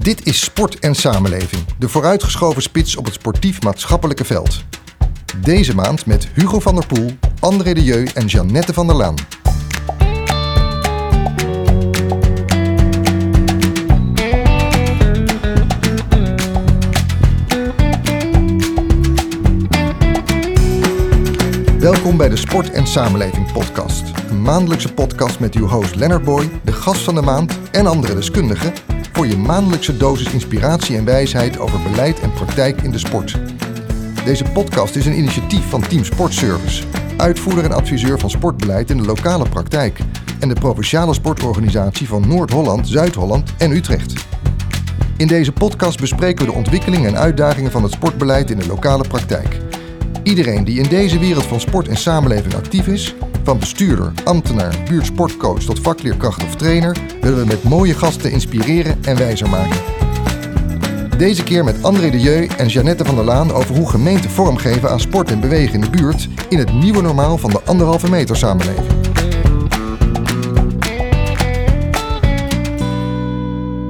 Dit is Sport en Samenleving, de vooruitgeschoven spits op het sportief-maatschappelijke veld. Deze maand met Hugo van der Poel, André de Jeu en Jeannette van der Laan. Welkom bij de Sport en Samenleving podcast. Een maandelijkse podcast met uw host Leonard Boy, de gast van de maand en andere deskundigen voor je maandelijkse dosis inspiratie en wijsheid over beleid en praktijk in de sport. Deze podcast is een initiatief van Team Sportservice, uitvoerder en adviseur van sportbeleid in de lokale praktijk en de provinciale sportorganisatie van Noord-Holland, Zuid-Holland en Utrecht. In deze podcast bespreken we de ontwikkelingen en uitdagingen van het sportbeleid in de lokale praktijk. Iedereen die in deze wereld van sport en samenleving actief is, van bestuurder, ambtenaar, buurtsportcoach tot vakleerkracht of trainer, willen we met mooie gasten inspireren en wijzer maken. Deze keer met André de Jeu en Jeannette van der Laan over hoe gemeenten vormgeven aan sport en bewegen in de buurt in het nieuwe normaal van de anderhalve meter samenleving.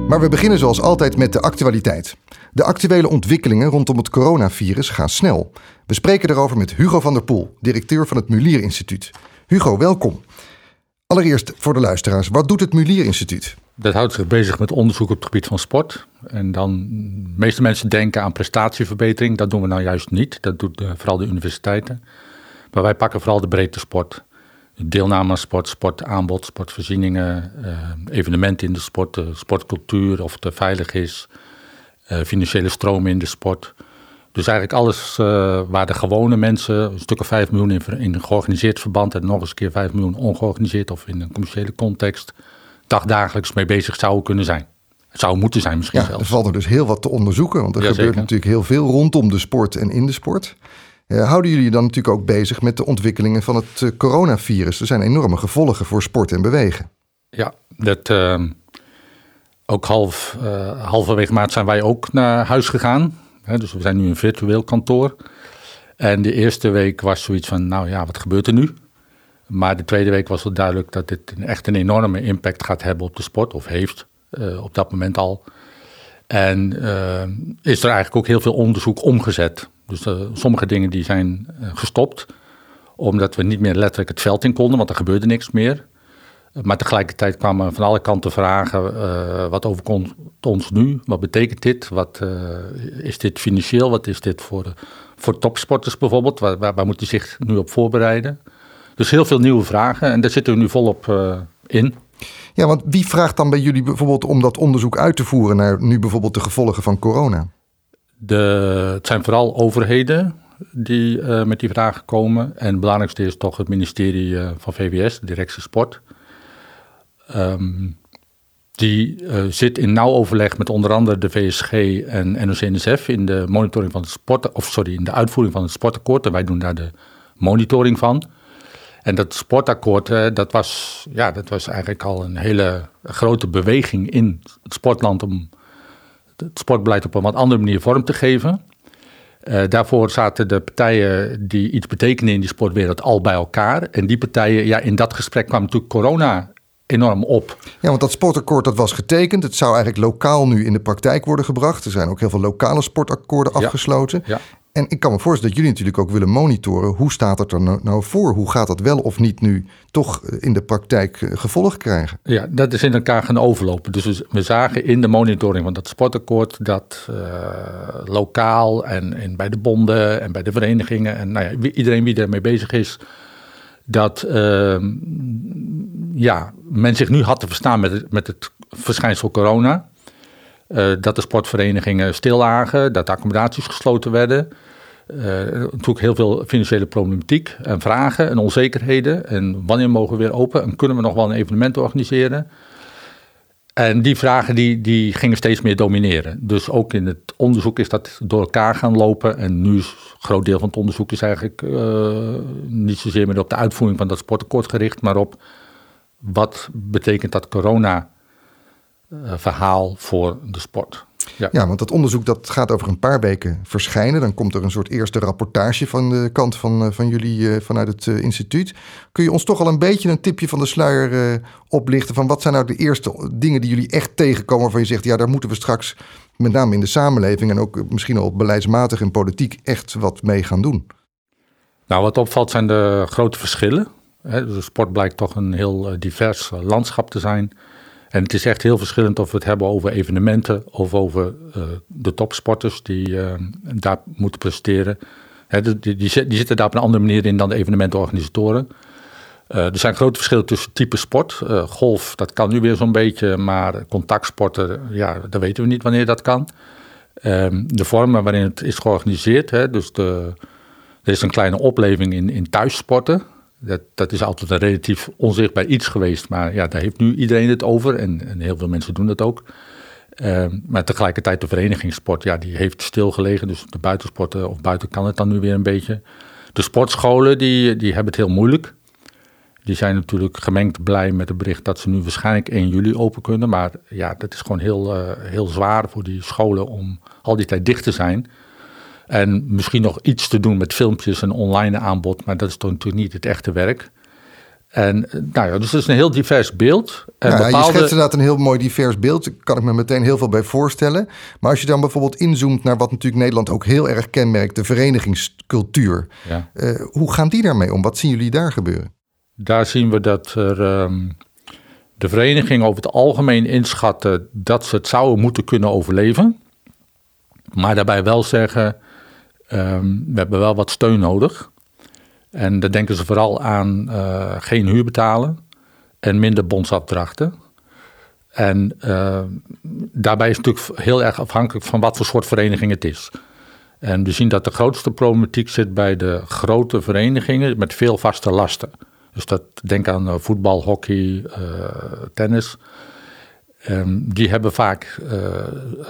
Maar we beginnen zoals altijd met de actualiteit. De actuele ontwikkelingen rondom het coronavirus gaan snel. We spreken erover met Hugo van der Poel, directeur van het Mulier Instituut. Hugo, welkom. Allereerst voor de luisteraars, wat doet het Mulier Instituut? Dat houdt zich bezig met onderzoek op het gebied van sport. En dan, de meeste mensen denken aan prestatieverbetering. Dat doen we nou juist niet. Dat doet uh, vooral de universiteiten. Maar wij pakken vooral de breedte sport. Deelname aan sport, sportaanbod, sportvoorzieningen, uh, evenementen in de sport, sportcultuur, of het veilig is, uh, financiële stromen in de sport. Dus eigenlijk alles uh, waar de gewone mensen, een stuk of 5 miljoen in, in een georganiseerd verband en nog eens een keer 5 miljoen ongeorganiseerd of in een commerciële context, dagdagelijks mee bezig zouden kunnen zijn. Het zou moeten zijn misschien ja, zelfs. Er valt er dus heel wat te onderzoeken, want er gebeurt natuurlijk heel veel rondom de sport en in de sport. Eh, houden jullie je dan natuurlijk ook bezig met de ontwikkelingen van het eh, coronavirus? Er zijn enorme gevolgen voor sport en bewegen. Ja, dat, uh, ook half, halverwege maart zijn wij ook naar huis gegaan. Hè, dus we zijn nu een virtueel kantoor. En de eerste week was zoiets van, nou ja, wat gebeurt er nu? Maar de tweede week was wel duidelijk dat dit echt een enorme impact gaat hebben op de sport, of heeft uh, op dat moment al. En uh, is er eigenlijk ook heel veel onderzoek omgezet. Dus uh, sommige dingen die zijn gestopt, omdat we niet meer letterlijk het veld in konden, want er gebeurde niks meer. Maar tegelijkertijd kwamen van alle kanten vragen: uh, wat overkomt ons nu? Wat betekent dit? Wat uh, is dit financieel? Wat is dit voor, voor topsporters bijvoorbeeld? Waar, waar, waar zich nu op voorbereiden? Dus heel veel nieuwe vragen en daar zitten we nu volop uh, in. Ja, want wie vraagt dan bij jullie bijvoorbeeld om dat onderzoek uit te voeren naar nu bijvoorbeeld de gevolgen van corona? De, het zijn vooral overheden die uh, met die vragen komen. En het belangrijkste is toch het ministerie van VWS, de directie sport. Um, die uh, zit in nauw overleg met onder andere de VSG en NOC-NSF in de monitoring van het sport, of sorry, in de uitvoering van het sportakkoord. En wij doen daar de monitoring van. En dat sportakkoord, uh, dat, was, ja, dat was eigenlijk al een hele grote beweging in het sportland om het sportbeleid op een wat andere manier vorm te geven. Uh, daarvoor zaten de partijen die iets betekenen in die sportwereld al bij elkaar. En die partijen, ja, in dat gesprek kwam natuurlijk corona enorm op. Ja, want dat sportakkoord dat was getekend. Het zou eigenlijk lokaal nu in de praktijk worden gebracht. Er zijn ook heel veel lokale sportakkoorden afgesloten. Ja. En ik kan me voorstellen dat jullie natuurlijk ook willen monitoren. Hoe staat het er nou, nou voor? Hoe gaat dat wel of niet nu toch in de praktijk eh, gevolg krijgen? Ja, dat is in elkaar gaan overlopen. Dus we- zagen in de monitoring van dat sportakkoord dat eh, lokaal en, en bij de bonden en bij de verenigingen en nou ja, iedereen wie ermee bezig is, dat ehm, ja, men zich nu had te verstaan met het, met het verschijnsel corona. Eh, dat de sportverenigingen stil lagen, dat de accommodaties gesloten werden. Eh, natuurlijk heel veel financiële problematiek en vragen en onzekerheden. En wanneer mogen we weer open en kunnen we nog wel een evenement organiseren? En die vragen die, die gingen steeds meer domineren. Dus ook in het onderzoek is dat door elkaar gaan lopen. En nu is een groot deel van het onderzoek is eigenlijk uh, niet zozeer meer op de uitvoering van dat sportakkoord gericht, maar op wat betekent dat corona uh, verhaal voor de sport. Ja. ja, want dat onderzoek dat gaat over een paar weken verschijnen. Dan komt er een soort eerste rapportage van de kant van, van jullie vanuit het instituut. Kun je ons toch al een beetje een tipje van de sluier oplichten van wat zijn nou de eerste dingen die jullie echt tegenkomen waarvan je zegt, ja, daar moeten we straks met name in de samenleving en ook misschien al beleidsmatig en politiek echt wat mee gaan doen? Nou, wat opvalt zijn de grote verschillen. De sport blijkt toch een heel divers landschap te zijn. En het is echt heel verschillend of we het hebben over evenementen of over uh, de topsporters die daar moeten presteren. die, zitten daar op een andere manier in dan de evenementenorganisatoren. Er zijn grote verschillen tussen type sport. golf, dat kan nu weer zo'n beetje, maar contactsporten, ja, dat weten we niet wanneer dat kan. Ehm, de vormen waarin het is georganiseerd, dus de, er is een kleine opleving in, in thuissporten. Dat, dat is altijd een relatief onzichtbaar iets geweest. Maar ja, daar heeft nu iedereen het over. En, en heel veel mensen doen dat ook. Uh, maar tegelijkertijd de verenigingssport, ja, die heeft stilgelegen. Dus de buitensporten of buiten kan het dan nu weer een beetje. De sportscholen, die, die hebben het heel moeilijk. Die zijn natuurlijk gemengd blij met het bericht dat ze nu waarschijnlijk 1 juli open kunnen. Maar ja, dat is gewoon heel, uh, heel zwaar voor die scholen om al die tijd dicht te zijn. En misschien nog iets te doen met filmpjes en online aanbod, maar dat is toch natuurlijk niet het echte werk. En eh, nou ja, dus het is een heel divers beeld. En bepaalde... Je schetst inderdaad een heel mooi divers beeld. Daar kan ik me meteen heel veel bij voorstellen. Maar als je dan bijvoorbeeld inzoomt naar wat natuurlijk Nederland ook heel erg kenmerkt, de verenigingscultuur. Ja. Uh, hoe gaan die daarmee om? Wat zien jullie daar gebeuren? Daar zien we dat er, um, de vereniging over het algemeen inschatten dat ze het zouden moeten kunnen overleven. Maar daarbij wel zeggen, Ehm, we hebben wel wat steun nodig. En daar denken ze vooral aan uh, geen huur betalen en minder bondsafdrachten. En uh, daarbij is het natuurlijk heel erg afhankelijk van wat voor soort vereniging het is. En we zien dat de grootste problematiek zit bij de grote verenigingen met veel vaste lasten. Dus dat, denk aan uh, voetbal, hockey, tennis. Um, die hebben vaak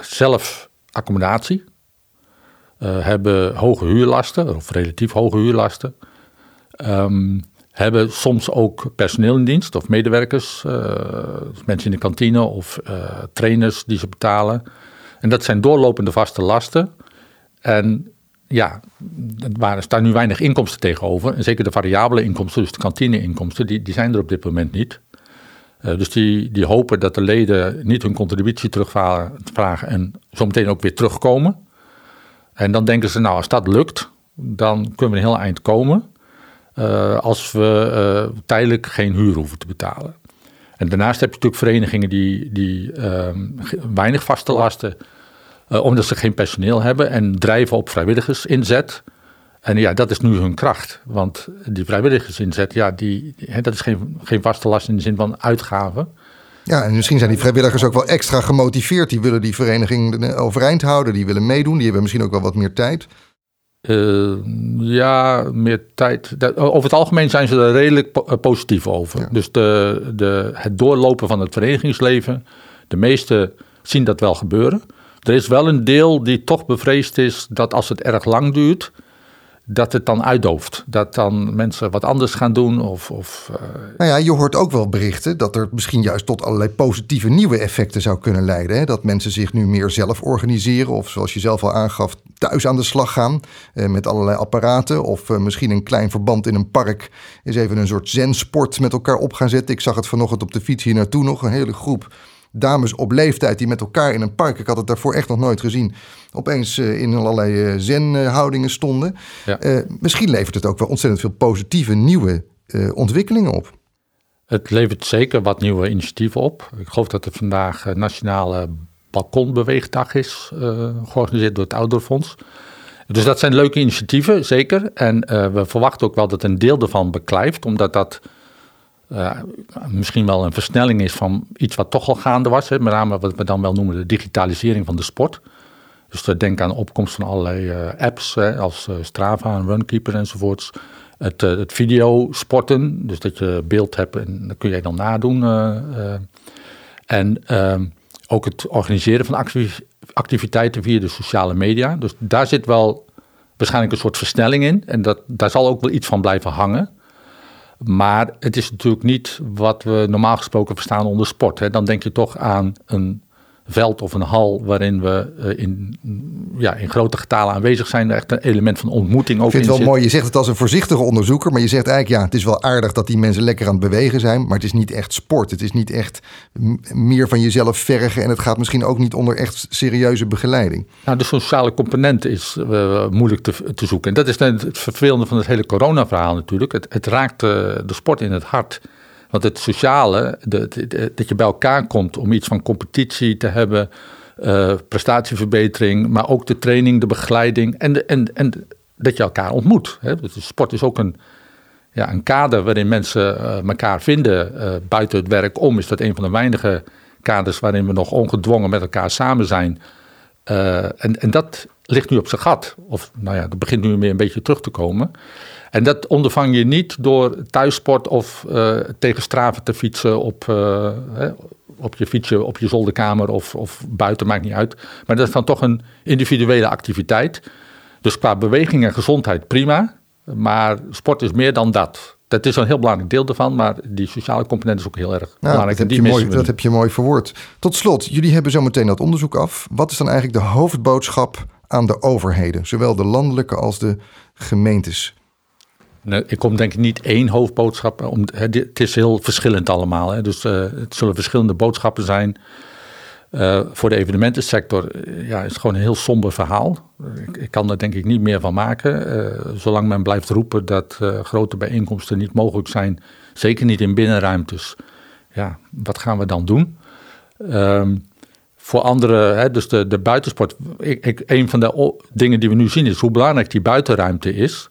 zelf accommodatie. Uh, hebben hoge huurlasten, of relatief hoge huurlasten. Um, hebben soms ook personeel in dienst of medewerkers, uh, mensen in de kantine of uh, trainers die ze betalen. En dat zijn doorlopende vaste lasten. En ja, er staan nu weinig inkomsten tegenover. En zeker de variabele inkomsten, dus de kantineinkomsten, die, die zijn er op dit moment niet. Dus die, die hopen dat de leden niet hun contributie terugvragen en zometeen ook weer terugkomen. En dan denken ze, nou, als dat lukt, dan kunnen we een heel eind komen. Uh, als we uh, tijdelijk geen huur hoeven te betalen. En daarnaast heb je natuurlijk verenigingen die, die uh, weinig vaste lasten, uh, omdat ze geen personeel hebben en drijven op vrijwilligersinzet. En ja, dat is nu hun kracht. Want die vrijwilligersinzet, ja, die, dat is geen, geen vaste last in de zin van uitgaven. Ja, en misschien zijn die vrijwilligers ook wel extra gemotiveerd. Die willen die vereniging overeind houden, die willen meedoen, die hebben misschien ook wel wat meer tijd. Uh, ja, meer tijd. Over het algemeen zijn ze er redelijk eh, positief over. Dus de, de, het doorlopen van het verenigingsleven, de meesten zien dat wel gebeuren. Er is wel een deel die toch bevreesd is dat als het erg lang duurt, dat het dan uitdooft. Dat dan mensen wat anders gaan doen. Of, of, uh... Nou ja, je hoort ook wel berichten dat er misschien juist tot allerlei positieve nieuwe effecten zou kunnen leiden. Hè? Dat mensen zich nu meer zelf organiseren. Of zoals je zelf al aangaf, thuis aan de slag gaan. Eh, met allerlei apparaten. Of eh, misschien een klein verband in een park. Is even een soort zensport met elkaar op gaan zetten. Ik zag het vanochtend op de fiets hier naartoe nog. Een hele groep dames op leeftijd die met elkaar in een park, ik had het daarvoor echt nog nooit gezien, opeens uh, in allerlei uh, zenhoudingen stonden. Ja. Uh, misschien levert het ook wel ontzettend veel positieve nieuwe ontwikkelingen op. Het levert zeker wat nieuwe initiatieven op. Ik geloof dat er vandaag Nationale Balkonbeweegdag is, georganiseerd door het Ouderfonds. Dus dat zijn leuke initiatieven, zeker. En we verwachten ook wel dat een deel ervan beklijft, omdat dat uh, misschien wel een versnelling is van iets wat toch al gaande was. Hè, met name wat we dan wel noemen de digitalisering van de sport. Dus denk aan de opkomst van allerlei uh, apps hè, als uh, Strava en Runkeeper enzovoorts. Het, het videosporten, dus dat je beeld hebt en dat kun je dan nadoen. en ehm, ook het organiseren van activiteiten via de sociale media. Dus daar zit wel waarschijnlijk een soort versnelling in. En dat, daar zal ook wel iets van blijven hangen. Maar het is natuurlijk niet wat we normaal gesproken verstaan onder sport. Hè. Dan denk je toch aan een veld of een hal waarin we uh, in, ja, in grote getalen aanwezig zijn. Echt een element van ontmoeting ook Ik vind het wel mooi. Je zegt het als een voorzichtige onderzoeker, maar je zegt eigenlijk ja, het is wel aardig dat die mensen lekker aan het bewegen zijn, maar het is niet echt sport. Het is niet echt meer van jezelf vergen en het gaat misschien ook niet onder echt serieuze begeleiding. Nou, de sociale component is uh, moeilijk te, te zoeken. En dat is het vervelende van het hele corona-verhaal natuurlijk. Het, het raakt uh, de sport in het hart. Want het sociale, dat je bij elkaar komt om iets van competitie te hebben, uh, prestatieverbetering, maar ook de training, de begeleiding en, en, en dat je elkaar ontmoet. Hè. Sport is ook een, ja, een kader waarin mensen uh, elkaar vinden uh, buiten het werk om. Is dat een van de weinige kaders waarin we nog ongedwongen met elkaar samen zijn. en, en dat ligt nu op zijn gat. Of nou ja, dat begint nu weer een beetje terug te komen. En dat ondervang je niet door thuissport of uh, tegen straven te fietsen op, uh, op je fietsje, op je zolderkamer of, of buiten, maakt niet uit. Maar dat is dan toch een individuele activiteit. Dus qua beweging en gezondheid prima. Maar sport is meer dan dat. Dat is een heel belangrijk deel ervan, maar die sociale component is ook heel erg nou, belangrijk. Dat, heb je, mooi, dat heb je mooi verwoord. Tot slot, jullie hebben zo meteen dat onderzoek af. Wat is dan eigenlijk de hoofdboodschap aan de overheden, zowel de landelijke als de gemeentes? Ik kom denk ik niet één hoofdboodschap. Om, het is heel verschillend allemaal. Hè. Dus uh, het zullen verschillende boodschappen zijn. Uh, voor de evenementensector ja, is het gewoon een heel somber verhaal. Ik, ik kan er denk ik niet meer van maken. Zolang men blijft roepen dat grote bijeenkomsten niet mogelijk zijn. Zeker niet in binnenruimtes. Ja, wat gaan we dan doen? Um, voor anderen, hè, dus de, de buitensport. Ik, een van de dingen die we nu zien is hoe belangrijk die buitenruimte is.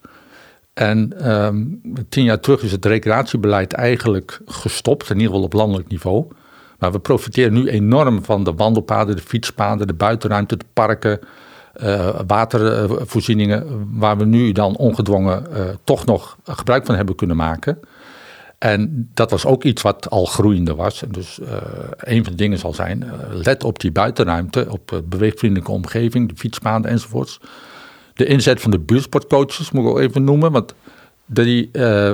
En um, tien jaar terug is het recreatiebeleid eigenlijk gestopt, in ieder geval op landelijk niveau. Maar we profiteren nu enorm van de wandelpaden, de fietspaden, de buitenruimte, de parken, uh, watervoorzieningen, waar we nu dan ongedwongen uh, toch nog gebruik van hebben kunnen maken. En dat was ook iets wat al groeiende was. En dus een van de dingen zal zijn, let op die buitenruimte, op beweegvriendelijke omgeving, de fietspaden enzovoorts de inzet van de buurtsportcoaches, moet ik ook even noemen. Want die, uh,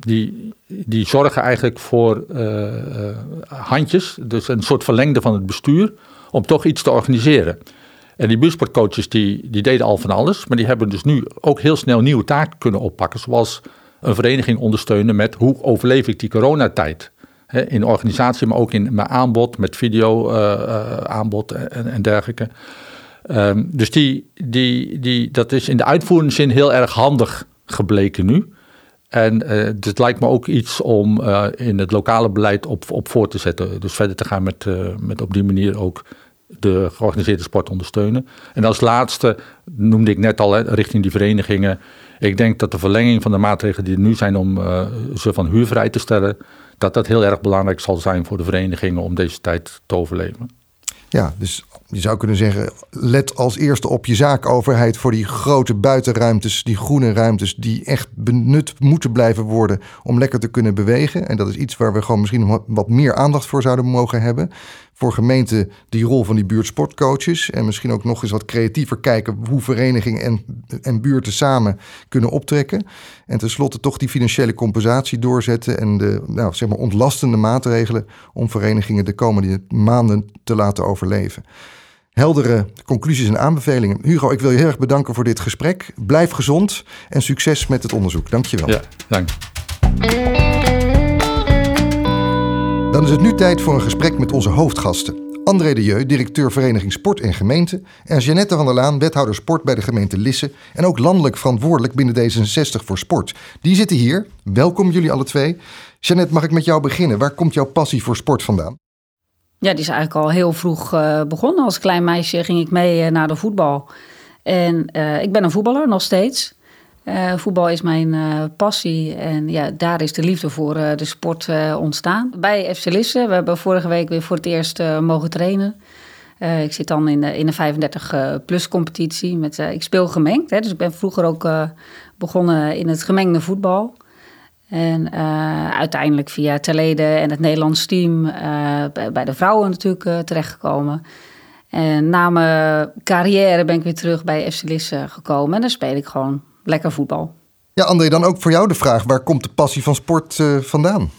die, die zorgen eigenlijk voor uh, handjes, dus een soort verlengde van het bestuur, om toch iets te organiseren. En die buurtsportcoaches die, die deden al van alles, maar die hebben dus nu ook heel snel nieuwe taken kunnen oppakken. Zoals een vereniging ondersteunen met hoe overleef ik die coronatijd. He, in organisatie, maar ook in mijn aanbod, met video aanbod en dergelijke. Um, dus die, die, die, dat is in de uitvoeringszin heel erg handig gebleken nu. En uh, het lijkt me ook iets om uh, in het lokale beleid op, op voor te zetten. Dus verder te gaan met, uh, met op die manier ook de georganiseerde sport ondersteunen. En als laatste noemde ik net al richting die verenigingen. Ik denk dat de verlenging van de maatregelen die er nu zijn om ze van huur vrij te stellen, dat dat heel erg belangrijk zal zijn voor de verenigingen om deze tijd te overleven. Ja, dus je zou kunnen zeggen, let als eerste op je zaakoverheid voor die grote buitenruimtes, die groene ruimtes, die echt benut moeten blijven worden om lekker te kunnen bewegen. En dat is iets waar we gewoon misschien wat meer aandacht voor zouden mogen hebben. Voor gemeenten die rol van die buurtsportcoaches. En misschien ook nog eens wat creatiever kijken hoe verenigingen en, en buurten samen kunnen optrekken. En tenslotte toch die financiële compensatie doorzetten en de nou, zeg maar ontlastende maatregelen om verenigingen de komende maanden te laten overleven heldere conclusies en aanbevelingen. Hugo, ik wil je heel erg bedanken voor dit gesprek. Blijf gezond en succes met het onderzoek. Dankjewel. Ja, dank. Dan is het nu tijd voor een gesprek met onze hoofdgasten. André de Jeu, directeur Vereniging Sport en Gemeente. En Jeannette van der Laan, wethouder sport bij de gemeente Lisse. En ook landelijk verantwoordelijk binnen D66 voor sport. Die zitten hier. Welkom jullie alle twee. Jeannette, mag ik met jou beginnen? Waar komt jouw passie voor sport vandaan? Ja, die is eigenlijk al heel vroeg uh, begonnen. Als klein meisje ging ik mee uh, naar de voetbal. En uh, ik ben een voetballer, nog steeds. Voetbal is mijn passie en ja, daar is de liefde voor de sport ontstaan. Bij FC Lisse, we hebben vorige week weer voor het eerst mogen trainen. ik zit dan in de, in de 35-plus competitie. Met, ik speel gemengd, hè, dus ik ben vroeger ook begonnen in het gemengde voetbal. En uiteindelijk via Terleden en het Nederlands team bij de vrouwen natuurlijk terechtgekomen. En na mijn carrière ben ik weer terug bij FC Lisse gekomen. En dan speel ik gewoon lekker voetbal. Ja, André, dan ook voor jou de vraag: waar komt de passie van sport vandaan?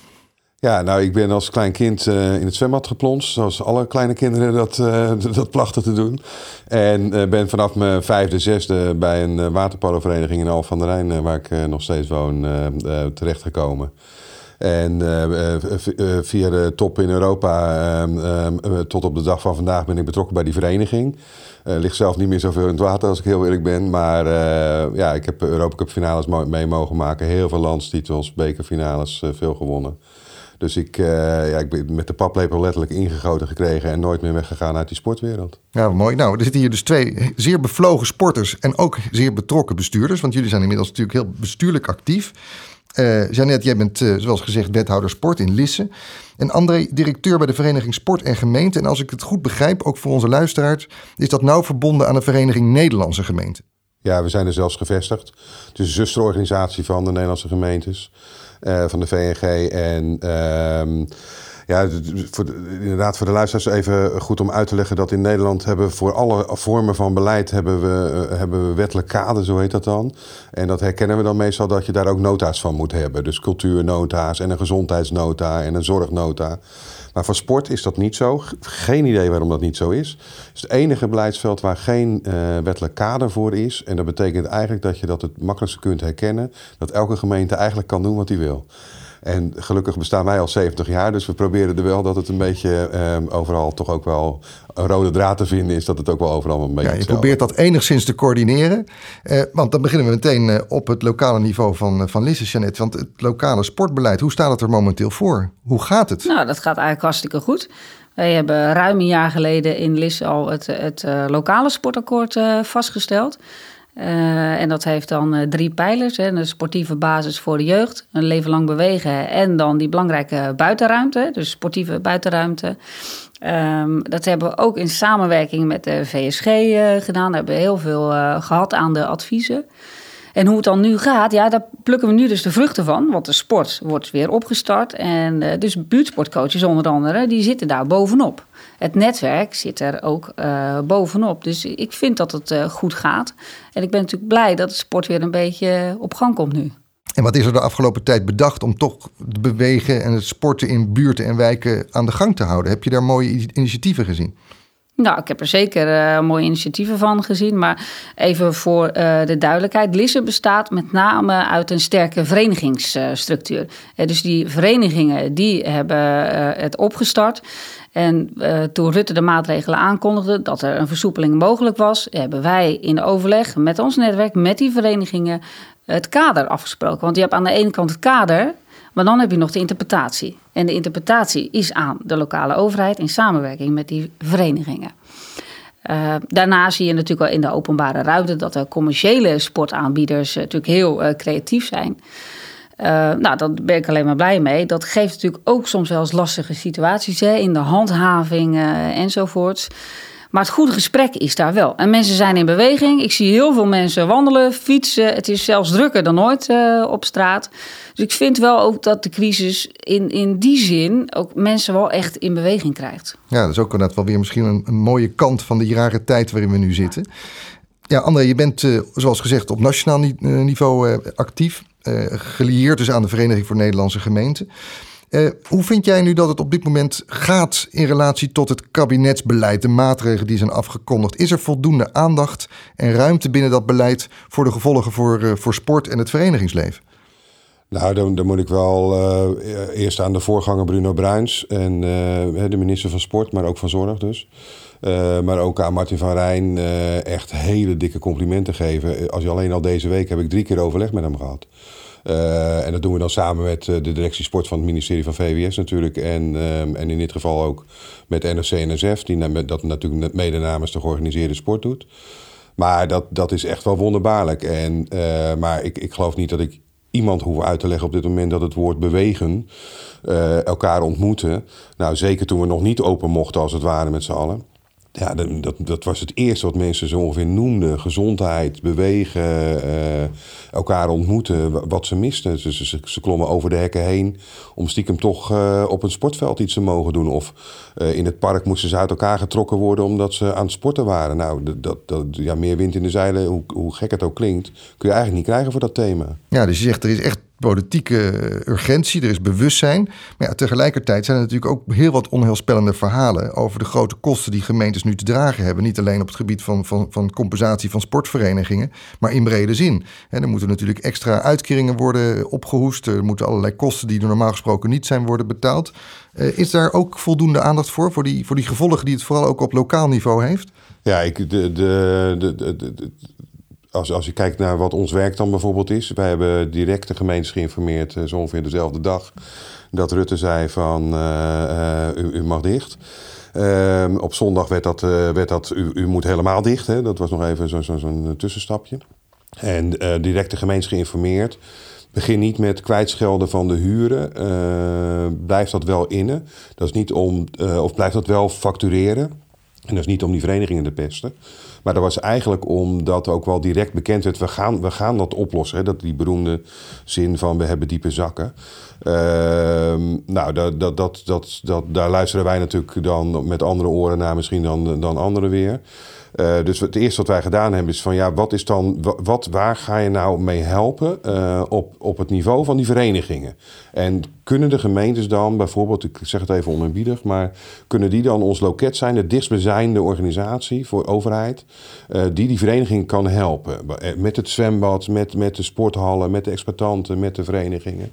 Ja, nou, ik ben als klein kind uh, in het zwembad geplonst. Zoals alle kleine kinderen dat, uh, dat plachten te doen. En uh, ben vanaf mijn vijfde, zesde bij een waterpolovereniging in Al van der Rijn... waar ik nog steeds woon, terechtgekomen. En via de top in Europa tot op de dag van vandaag ben ik betrokken bij die vereniging. Ligt zelf niet meer zoveel in het water als ik heel eerlijk ben. Maar ja, ik heb Europa Cup finales mee mogen maken. Heel veel landstitels, bekerfinales, veel gewonnen. Dus ik, ja, ik ben met de paplepel letterlijk ingegoten gekregen en nooit meer weggegaan uit die sportwereld. Ja, mooi. Nou, er zitten hier dus twee zeer bevlogen sporters en ook zeer betrokken bestuurders. Want jullie zijn inmiddels natuurlijk heel bestuurlijk actief. Uh, Jeannette, jij bent uh, zoals gezegd wethouder sport in Lisse. En André, directeur bij de Vereniging Sport en Gemeente. En als ik het goed begrijp, ook voor onze luisteraars, is dat nauw verbonden aan de Vereniging Nederlandse Gemeenten. Ja, we zijn er zelfs gevestigd. Het is een zusterorganisatie van de Nederlandse gemeentes, uh, van de VNG. En ehm, ja, inderdaad voor de luisteraars even goed om uit te leggen dat in Nederland hebben voor alle vormen van beleid hebben we, uh, hebben we wettelijk kader, zo heet dat dan. En dat herkennen we dan meestal dat je daar ook nota's van moet hebben. Dus cultuurnota's en een gezondheidsnota en een zorgnota. Maar voor sport is dat niet zo. Geen idee waarom dat niet zo is. Het is het enige beleidsveld waar geen uh, wettelijk kader voor is. En dat betekent eigenlijk dat je dat het makkelijkste kunt herkennen. Dat elke gemeente eigenlijk kan doen wat hij wil. En gelukkig bestaan wij al 70 jaar, dus we proberen er wel dat het een beetje um, overal toch ook wel een rode draad te vinden is. Dat het ook wel overal een beetje. Ja, je probeert dat enigszins te coördineren. Uh, want dan beginnen we meteen uh, op het lokale niveau van, uh, van Lisse, Jeannette. Want het lokale sportbeleid, hoe staat het er momenteel voor? Hoe gaat het? Nou, dat gaat eigenlijk hartstikke goed. Wij hebben ruim een jaar geleden in Lisse al het, het lokale sportakkoord vastgesteld. Uh, en dat heeft dan uh, drie pijlers. Hè, een sportieve basis voor de jeugd, een leven lang bewegen en dan die belangrijke buitenruimte, dus sportieve buitenruimte. Um, dat hebben we ook in samenwerking met de VSG uh, gedaan. Daar hebben we heel veel gehad aan de adviezen. En hoe het dan nu gaat, ja, daar plukken we nu dus de vruchten van. Want de sport wordt weer opgestart. En dus buurtsportcoaches onder andere, die zitten daar bovenop. Het netwerk zit er ook uh, bovenop. Dus ik vind dat het uh, goed gaat. En ik ben natuurlijk blij dat de sport weer een beetje op gang komt nu. En wat is er de afgelopen tijd bedacht om toch het bewegen en het sporten in buurten en wijken aan de gang te houden? Heb je daar mooie initiatieven gezien? Nou, ik heb er zeker uh, mooie initiatieven van gezien. Maar even voor uh, de duidelijkheid. Lisse bestaat met name uit een sterke verenigingsstructuur. Uh, dus die verenigingen die hebben het opgestart. En toen Rutte de maatregelen aankondigde dat er een versoepeling mogelijk was... hebben wij in overleg met ons netwerk, met die verenigingen... het kader afgesproken. Want je hebt aan de ene kant het kader... Maar dan heb je nog de interpretatie. En de interpretatie is aan de lokale overheid in samenwerking met die verenigingen. Uh, daarna zie je natuurlijk wel in de openbare ruimte dat de commerciële sportaanbieders natuurlijk heel creatief zijn. Uh, nou, daar ben ik alleen maar blij mee. Dat geeft natuurlijk ook soms wel eens lastige situaties hè, in de handhaving enzovoorts. Maar het goede gesprek is daar wel. En mensen zijn in beweging. Ik zie heel veel mensen wandelen, fietsen. Het is zelfs drukker dan ooit uh, op straat. Dus ik vind wel ook dat de crisis in, in die zin ook mensen wel echt in beweging krijgt. Ja, dat is ook inderdaad wel weer misschien een, mooie kant van de rare tijd waarin we nu zitten. André, je bent uh, zoals gezegd op nationaal niveau uh, actief. gelieerd dus aan de Vereniging voor Nederlandse Gemeenten. Hoe vind jij nu dat het op dit moment gaat in relatie tot het kabinetsbeleid, de maatregelen die zijn afgekondigd? Is er voldoende aandacht en ruimte binnen dat beleid voor de gevolgen voor, voor sport en het verenigingsleven? Nou, dan, dan moet ik wel eerst aan de voorganger Bruno Bruins en de minister van Sport, maar ook van Zorg dus. Maar ook aan Martin van Rijn echt hele dikke complimenten geven. Als je alleen al deze week heb ik drie keer overleg met hem gehad. En dat doen we dan samen met de directie sport van het ministerie van VWS natuurlijk. En, um, en in dit geval ook met NRC-NSF, die dat natuurlijk mede namens de georganiseerde sport doet. Maar dat, dat is echt wel wonderbaarlijk. En, maar ik, ik geloof niet dat ik iemand hoef uit te leggen op dit moment dat het woord bewegen, elkaar ontmoeten. Nou, zeker toen we nog niet open mochten als het ware met z'n allen. Ja, dat, dat was het eerste wat mensen zo ongeveer noemden. Gezondheid, bewegen, uh, elkaar ontmoeten, wat ze misten. Ze, ze, ze, klommen over de hekken heen om stiekem toch uh, op een sportveld iets te mogen doen. Of uh, in het park moesten ze uit elkaar getrokken worden omdat ze aan het sporten waren. Nou, dat, dat, ja, meer wind in de zeilen, hoe, hoe gek het ook klinkt, kun je eigenlijk niet krijgen voor dat thema. Ja, dus je zegt er is echt politieke urgentie, er is bewustzijn. Maar ja, tegelijkertijd zijn er natuurlijk ook heel wat onheilspellende verhalen over de grote kosten die gemeentes nu te dragen hebben. Niet alleen op het gebied van, van, van compensatie van sportverenigingen, maar in brede zin. En er moeten natuurlijk extra uitkeringen worden opgehoest. Er moeten allerlei kosten die normaal gesproken niet zijn worden betaald. Uh, is daar ook voldoende aandacht voor, voor die, voor die gevolgen die het vooral ook op lokaal niveau heeft? Ja, ik, de, de, de, als, als je kijkt naar wat ons werk dan bijvoorbeeld is. Wij hebben direct de gemeentes geïnformeerd, uh, zo ongeveer dezelfde dag. Dat Rutte zei van uh, u, u, mag dicht. Ehm, op zondag werd dat, werd dat u, u moet helemaal dicht. Hè? Dat was nog even zo'n zo, zo tussenstapje. En direct de gemeentes geïnformeerd. Begin niet met kwijtschelden van de huren. blijf dat wel innen. Dat is niet om, of blijf dat wel factureren. En dat is niet om die verenigingen te pesten. Maar dat was eigenlijk omdat ook wel direct bekend werd... we gaan, we gaan dat oplossen. Hè? Dat die beroemde zin van we hebben diepe zakken. Uh, nou, dat, dat, dat, dat, dat, daar luisteren wij natuurlijk dan met andere oren naar... misschien dan, dan anderen weer. Uh, dus het eerste wat wij gedaan hebben is van ja, wat is dan, wat, waar ga je nou mee helpen uh, op, op het niveau van die verenigingen? En kunnen de gemeentes dan bijvoorbeeld, ik zeg het even oneerbiedig, maar kunnen die dan ons loket zijn, de dichtstbijzijnde organisatie voor overheid, uh, die die vereniging kan helpen? Met het zwembad, met, met de sporthallen, met de exploitanten, met de verenigingen.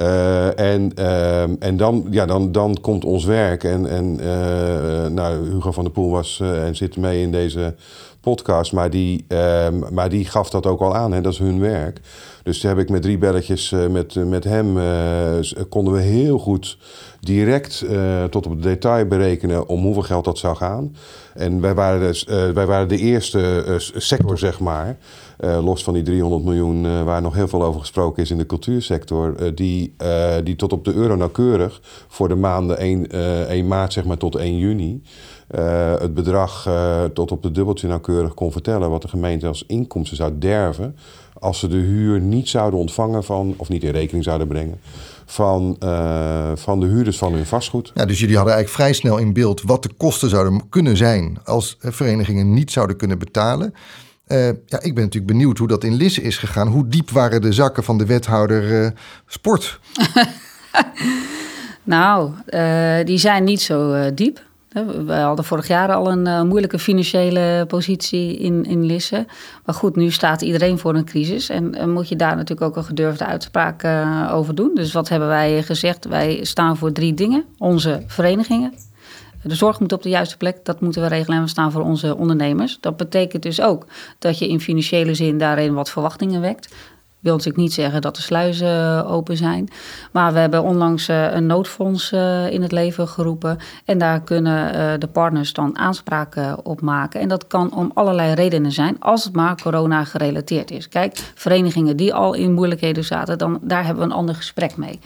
Uh, en uh, en dan, ja, dan, dan komt ons werk. En, en uh, nou, Hugo van der Poel was en zit mee in deze podcast, maar die, ehm, maar die gaf dat ook al aan. Hè? Dat is hun werk. Dus heb ik met drie belletjes met, met hem, konden we heel goed direct tot op het detail berekenen om hoeveel geld dat zou gaan. En wij waren, dus, wij waren de eerste sector, zeg maar. Uh, los van die 300 miljoen uh, waar nog heel veel over gesproken is in de cultuursector, uh, die, die tot op de euro nauwkeurig voor de maanden 1, 1 maart zeg maar, tot 1 juni het bedrag tot op de dubbeltje nauwkeurig kon vertellen wat de gemeente als inkomsten zou derven als ze de huur niet zouden ontvangen van, of niet in rekening zouden brengen, van, van de huurders van hun vastgoed. Ja, dus jullie hadden eigenlijk vrij snel in beeld wat de kosten zouden kunnen zijn als verenigingen niet zouden kunnen betalen. Uh, ja, ik ben natuurlijk benieuwd hoe dat in Lisse is gegaan. Hoe diep waren de zakken van de wethouder uh, sport? nou, uh, die zijn niet zo diep. We hadden vorig jaar al een moeilijke financiële positie in, in Lisse. Maar goed, nu staat iedereen voor een crisis. En moet je daar natuurlijk ook een gedurfde uitspraak over doen. Dus wat hebben wij gezegd? Wij staan voor drie dingen. Onze verenigingen, de zorg moet op de juiste plek, dat moeten we regelen en we staan voor onze ondernemers. Dat betekent dus ook dat je in financiële zin daarin wat verwachtingen wekt wil natuurlijk niet zeggen dat de sluizen open zijn. Maar we hebben onlangs eh, een noodfonds eh, in het leven geroepen. En daar kunnen eh, de partners dan aanspraak op maken. En dat kan om allerlei redenen zijn, als het maar corona gerelateerd is. Kijk, verenigingen die al in moeilijkheden zaten, dan, daar hebben we een ander gesprek mee.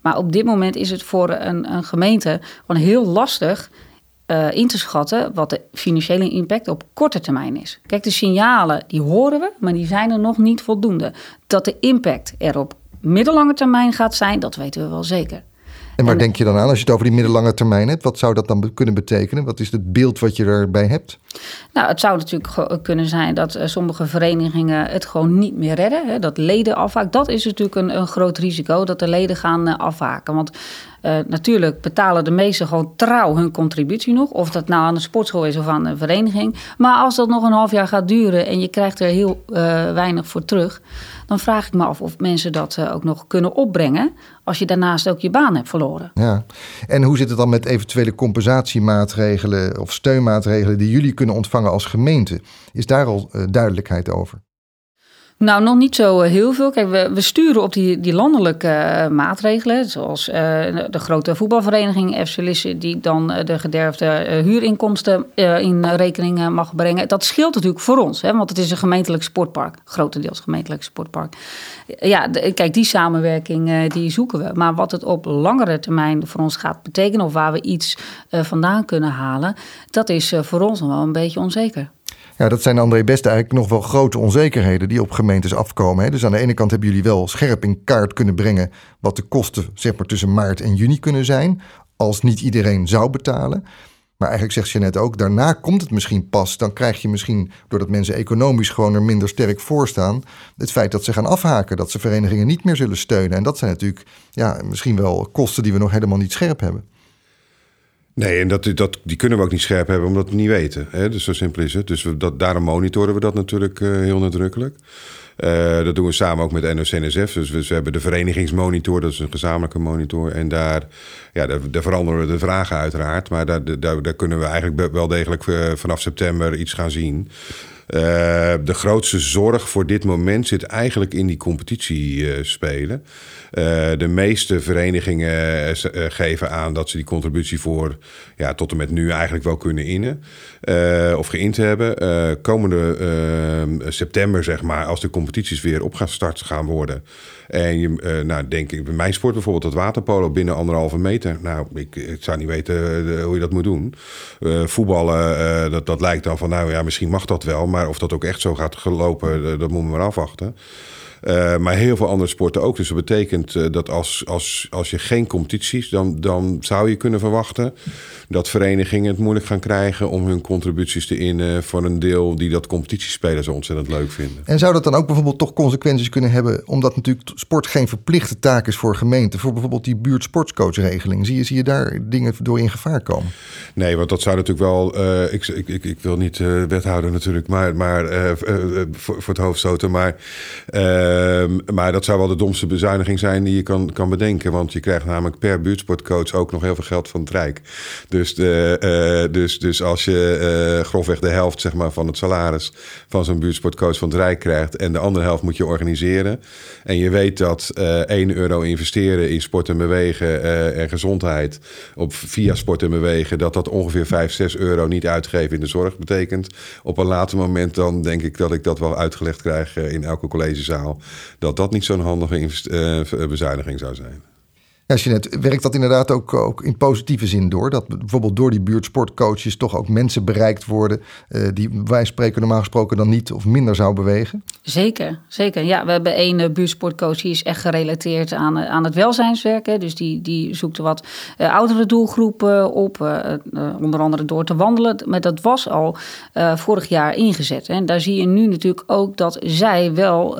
Maar op dit moment is het voor een, een gemeente gewoon heel lastig uh, in te schatten wat de financiële impact op korte termijn is. Kijk, de signalen die horen we, maar die zijn er nog niet voldoende. Dat de impact er op middellange termijn gaat zijn, dat weten we wel zeker. En waar denk je dan aan als je het over die middellange termijn hebt? Wat zou dat dan kunnen betekenen? Wat is het beeld wat je erbij hebt? Nou, het zou natuurlijk kunnen zijn dat eh, sommige verenigingen het gewoon niet meer redden. Hè, dat leden afhaken. Dat is natuurlijk een, een groot risico, dat de leden gaan uh, afhaken. Want uh, natuurlijk betalen de meesten gewoon trouw hun contributie nog. Of dat nou aan de sportschool is of aan de vereniging. Maar als dat nog een half jaar gaat duren en je krijgt er heel weinig voor terug dan vraag ik me af of mensen dat uh, ook nog kunnen opbrengen als je daarnaast ook je baan hebt verloren. Ja, en hoe zit het dan met eventuele compensatiemaatregelen of steunmaatregelen die jullie kunnen ontvangen als gemeente? Is daar al duidelijkheid over? Nou, nog niet zo eh, heel veel. Kijk, we, we sturen op die, die landelijke uh, maatregelen, zoals uh, de grote voetbalvereniging FC Lisse, die dan de gederfde huurinkomsten in rekening mag brengen. Dat scheelt natuurlijk voor ons, hè, want het is een gemeentelijk sportpark, grotendeels gemeentelijk sportpark. Ja, kijk, die samenwerking die zoeken we. Maar wat het op langere termijn voor ons gaat betekenen, of waar we iets vandaan kunnen halen, dat is voor ons nog wel een beetje onzeker. Ja, dat zijn André best eigenlijk nog wel grote onzekerheden die op gemeentes afkomen. Hè? Dus aan de ene kant hebben jullie wel scherp in kaart kunnen brengen wat de kosten zeg maar, tussen maart en juni kunnen zijn, als niet iedereen zou betalen. Maar eigenlijk zegt Jeannette ook, daarna komt het misschien pas. Dan krijg je misschien, doordat mensen economisch gewoon er minder sterk voor staan, het feit dat ze gaan afhaken, dat ze verenigingen niet meer zullen steunen. En dat zijn natuurlijk ja, misschien wel kosten die we nog helemaal niet scherp hebben. Nee, en dat, dat, die kunnen we ook niet scherp hebben omdat we niet weten. Hè? Dus zo simpel is het. Dus dat, daarom monitoren we dat natuurlijk uh, heel nadrukkelijk. Uh, dat doen we samen ook met NOC-NSF. Dus we, hebben de verenigingsmonitor, dat is een gezamenlijke monitor. En daar, ja, daar, veranderen we de vragen uiteraard. Maar daar, daar, kunnen we eigenlijk wel degelijk uh, vanaf september iets gaan zien. Uh, de grootste zorg voor dit moment zit eigenlijk in die competitie uh, spelen. Uh, de meeste verenigingen geven aan dat ze die contributie voor ja, tot en met nu eigenlijk wel kunnen innen. of geïnd hebben. komende september, zeg maar, als de competities weer op gaan starten gaan worden. En je, nou, denk ik, bij mijn sport bijvoorbeeld, dat waterpolo binnen anderhalve meter. Nou, ik, ik zou niet weten hoe je dat moet doen. voetballen, dat, dat lijkt dan van, nou ja, misschien mag dat wel. Maar maar of dat ook echt zo gaat gelopen, dat moeten we maar afwachten. Uh, maar heel veel andere sporten ook. Dus dat betekent uh, dat als, als, als je geen competities, dan, dan zou je kunnen verwachten dat verenigingen het moeilijk gaan krijgen om hun contributies te innen voor een deel die dat competitiespelen zo ontzettend leuk vinden. En zou dat dan ook bijvoorbeeld toch consequenties kunnen hebben, omdat natuurlijk sport geen verplichte taak is voor gemeenten, voor bijvoorbeeld die buurtsportscoachregeling? Zie je, zie je daar dingen door in gevaar komen? Nee, want dat zou natuurlijk wel. Uh, ik, ik, ik, ik, wil niet wethouder natuurlijk, maar, maar voor, voor het hoofd stoten. Maar Ehm, maar dat zou wel de domste bezuiniging zijn die je kan, kan bedenken. Want je krijgt namelijk per buurtsportcoach ook nog heel veel geld van het Rijk. Dus, de, uh, dus, dus als je uh, grofweg de helft zeg maar, van het salaris van zo'n buurtsportcoach van het Rijk krijgt. en de andere helft moet je organiseren. en je weet dat uh, eh, 1 euro investeren in sport en bewegen en gezondheid. op via sport en bewegen. dat dat ongeveer 5, 6 euro niet uitgeven in de zorg betekent. Op een later moment dan denk ik dat ik dat wel uitgelegd krijg in elke collegezaal dat dat niet zo'n handige uh, bezuiniging zou zijn. Ja, Jeanette, werkt dat inderdaad ook, ook in positieve zin door? Dat bijvoorbeeld door die buurtsportcoaches toch ook mensen bereikt worden uh, die wij spreken normaal gesproken dan niet of minder zou bewegen? Zeker, zeker. Ja, we hebben één uh, buurtsportcoach die is echt gerelateerd aan, uh, aan het welzijnswerk. Hè. Dus die, die zoekt wat oudere doelgroepen op, onder andere door te wandelen. Maar dat was al vorig jaar ingezet. Hè. En daar zie je nu natuurlijk ook dat zij wel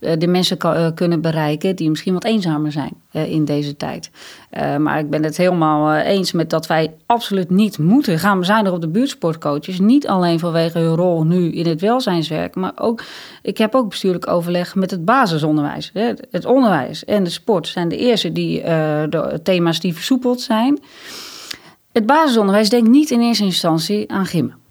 de mensen kunnen bereiken die misschien wat eenzamer zijn in deze tijd. Uh, maar ik ben het helemaal uh, eens met dat wij absoluut niet moeten gaan bezuinigen op de buurtsportcoaches. Niet alleen vanwege hun rol nu in het welzijnswerk, maar ook, ik heb ook bestuurlijk overleg met het basisonderwijs. Het onderwijs en de sport zijn de eerste die, de thema's die versoepeld zijn. Het basisonderwijs denkt niet in eerste instantie aan gymmen.